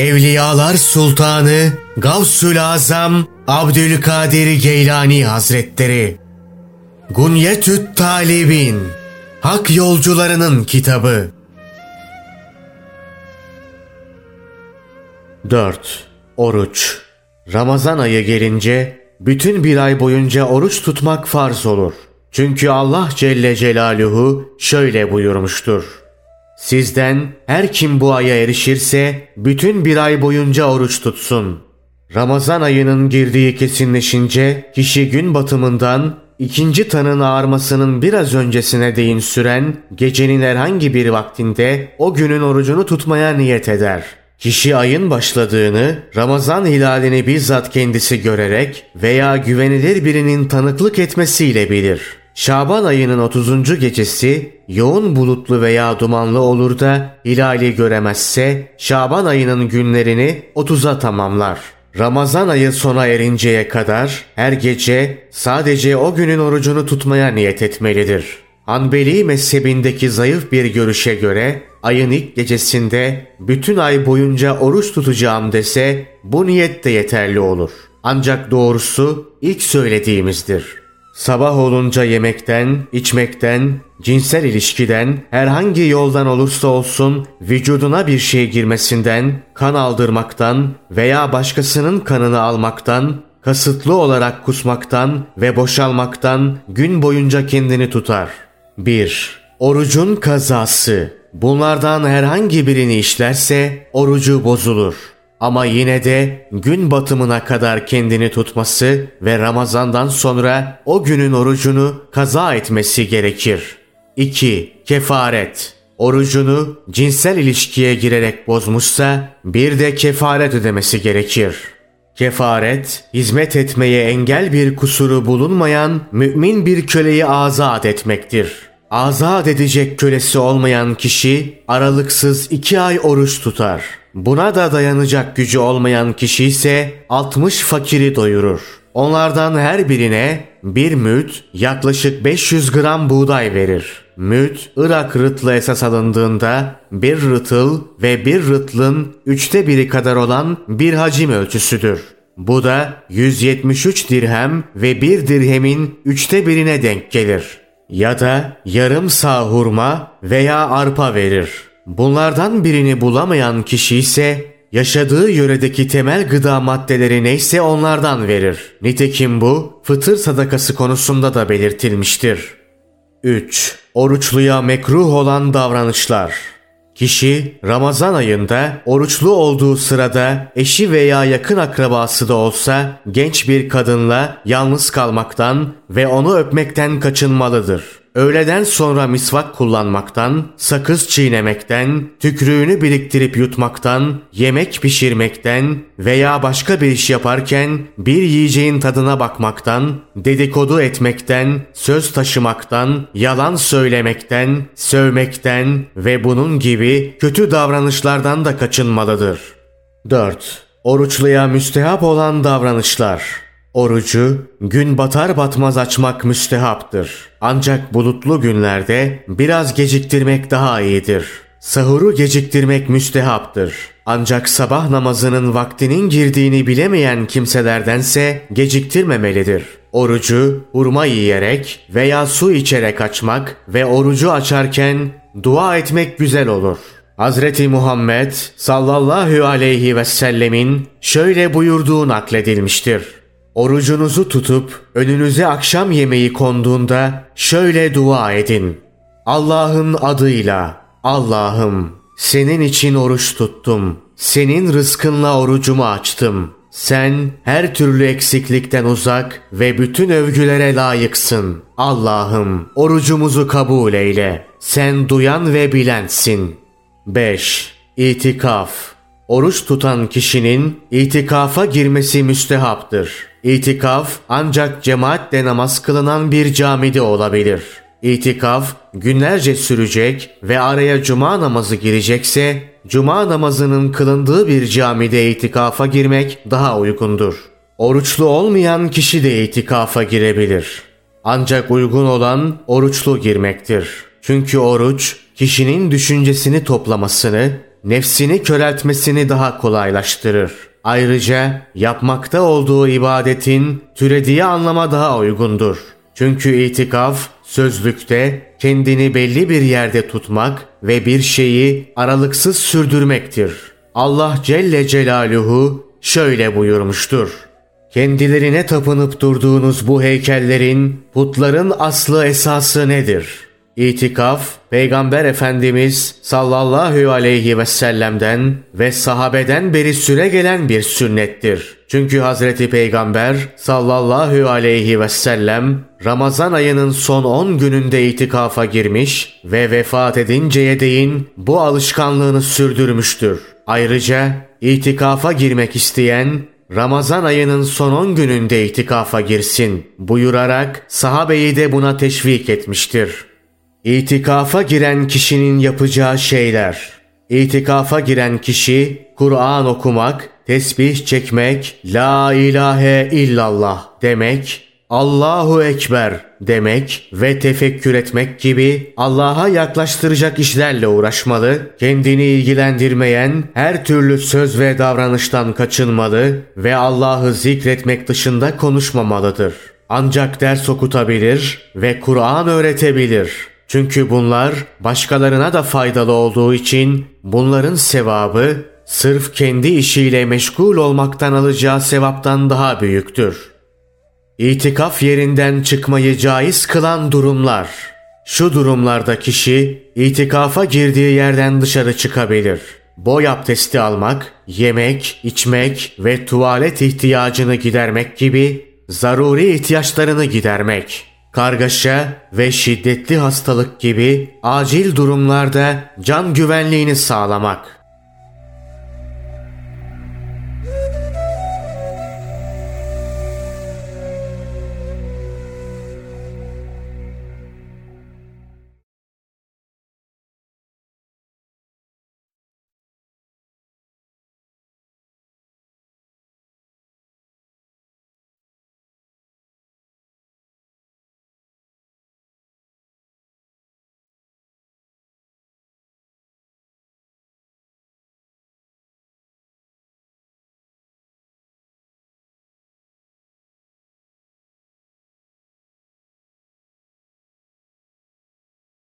Evliyalar Sultanı Gavsül Azam Abdülkadir Geylani Hazretleri Gunyetüt Talibin Hak Yolcularının Kitabı 4. Oruç Ramazan ayı gelince bütün bir ay boyunca oruç tutmak farz olur. Çünkü Allah Celle Celaluhu şöyle buyurmuştur. Sizden her kim bu aya erişirse bütün bir ay boyunca oruç tutsun. Ramazan ayının girdiği kesinleşince kişi gün batımından ikinci tanın ağarmasının biraz öncesine değin süren gecenin herhangi bir vaktinde o günün orucunu tutmaya niyet eder. Kişi ayın başladığını Ramazan hilalini bizzat kendisi görerek veya güvenilir birinin tanıklık etmesiyle bilir. Şaban ayının 30. gecesi yoğun bulutlu veya dumanlı olur da hilali göremezse Şaban ayının günlerini 30'a tamamlar. Ramazan ayı sona erinceye kadar her gece sadece o günün orucunu tutmaya niyet etmelidir. Hanbeli mezhebindeki zayıf bir görüşe göre ayın ilk gecesinde bütün ay boyunca oruç tutacağım dese bu niyet de yeterli olur. Ancak doğrusu ilk söylediğimizdir. Sabah olunca yemekten, içmekten, cinsel ilişkiden, herhangi yoldan olursa olsun vücuduna bir şey girmesinden, kan aldırmaktan veya başkasının kanını almaktan, kasıtlı olarak kusmaktan ve boşalmaktan gün boyunca kendini tutar. 1. Orucun kazası Bunlardan herhangi birini işlerse orucu bozulur. Ama yine de gün batımına kadar kendini tutması ve Ramazan'dan sonra o günün orucunu kaza etmesi gerekir. 2. Kefaret Orucunu cinsel ilişkiye girerek bozmuşsa bir de kefaret ödemesi gerekir. Kefaret, hizmet etmeye engel bir kusuru bulunmayan mümin bir köleyi azat etmektir. Azat edecek kölesi olmayan kişi aralıksız iki ay oruç tutar. Buna da dayanacak gücü olmayan kişi ise 60 fakiri doyurur. Onlardan her birine bir müt yaklaşık 500 gram buğday verir. Müt Irak rıtlı esas alındığında bir rıtıl ve bir rıtlın üçte biri kadar olan bir hacim ölçüsüdür. Bu da 173 dirhem ve bir dirhemin üçte birine denk gelir. Ya da yarım sağ hurma veya arpa verir. Bunlardan birini bulamayan kişi ise yaşadığı yöredeki temel gıda maddeleri neyse onlardan verir. Nitekim bu fıtır sadakası konusunda da belirtilmiştir. 3. Oruçluya mekruh olan davranışlar Kişi Ramazan ayında oruçlu olduğu sırada eşi veya yakın akrabası da olsa genç bir kadınla yalnız kalmaktan ve onu öpmekten kaçınmalıdır. Öğleden sonra misvak kullanmaktan, sakız çiğnemekten, tükrüğünü biriktirip yutmaktan, yemek pişirmekten veya başka bir iş yaparken bir yiyeceğin tadına bakmaktan, dedikodu etmekten, söz taşımaktan, yalan söylemekten, sövmekten ve bunun gibi kötü davranışlardan da kaçınmalıdır. 4. Oruçluya müstehap olan davranışlar Orucu gün batar batmaz açmak müstehaptır. Ancak bulutlu günlerde biraz geciktirmek daha iyidir. Sahuru geciktirmek müstehaptır. Ancak sabah namazının vaktinin girdiğini bilemeyen kimselerdense geciktirmemelidir. Orucu hurma yiyerek veya su içerek açmak ve orucu açarken dua etmek güzel olur. Hazreti Muhammed sallallahu aleyhi ve sellemin şöyle buyurduğu nakledilmiştir. Orucunuzu tutup önünüze akşam yemeği konduğunda şöyle dua edin. Allah'ın adıyla Allah'ım senin için oruç tuttum. Senin rızkınla orucumu açtım. Sen her türlü eksiklikten uzak ve bütün övgülere layıksın. Allah'ım orucumuzu kabul eyle. Sen duyan ve bilensin. 5. İtikaf Oruç tutan kişinin itikafa girmesi müstehaptır. İtikaf ancak cemaatle namaz kılınan bir camide olabilir. İtikaf günlerce sürecek ve araya cuma namazı girecekse cuma namazının kılındığı bir camide itikafa girmek daha uygundur. Oruçlu olmayan kişi de itikafa girebilir. Ancak uygun olan oruçlu girmektir. Çünkü oruç kişinin düşüncesini toplamasını, nefsini köreltmesini daha kolaylaştırır. Ayrıca yapmakta olduğu ibadetin türediği anlama daha uygundur. Çünkü itikaf sözlükte kendini belli bir yerde tutmak ve bir şeyi aralıksız sürdürmektir. Allah Celle Celaluhu şöyle buyurmuştur. Kendilerine tapınıp durduğunuz bu heykellerin, putların aslı esası nedir? İtikaf, Peygamber Efendimiz sallallahu aleyhi ve sellem'den ve sahabeden beri süre gelen bir sünnettir. Çünkü Hazreti Peygamber sallallahu aleyhi ve sellem Ramazan ayının son 10 gününde itikafa girmiş ve vefat edinceye değin bu alışkanlığını sürdürmüştür. Ayrıca itikafa girmek isteyen Ramazan ayının son 10 gününde itikafa girsin buyurarak sahabeyi de buna teşvik etmiştir. İtikafa giren kişinin yapacağı şeyler. İtikafa giren kişi Kur'an okumak, tesbih çekmek, La ilahe illallah demek, Allahu Ekber demek ve tefekkür etmek gibi Allah'a yaklaştıracak işlerle uğraşmalı, kendini ilgilendirmeyen her türlü söz ve davranıştan kaçınmalı ve Allah'ı zikretmek dışında konuşmamalıdır. Ancak ders okutabilir ve Kur'an öğretebilir. Çünkü bunlar başkalarına da faydalı olduğu için bunların sevabı sırf kendi işiyle meşgul olmaktan alacağı sevaptan daha büyüktür. İtikaf yerinden çıkmayı caiz kılan durumlar. Şu durumlarda kişi itikafa girdiği yerden dışarı çıkabilir. Boy abdesti almak, yemek, içmek ve tuvalet ihtiyacını gidermek gibi zaruri ihtiyaçlarını gidermek. Kargaşa ve şiddetli hastalık gibi acil durumlarda can güvenliğini sağlamak.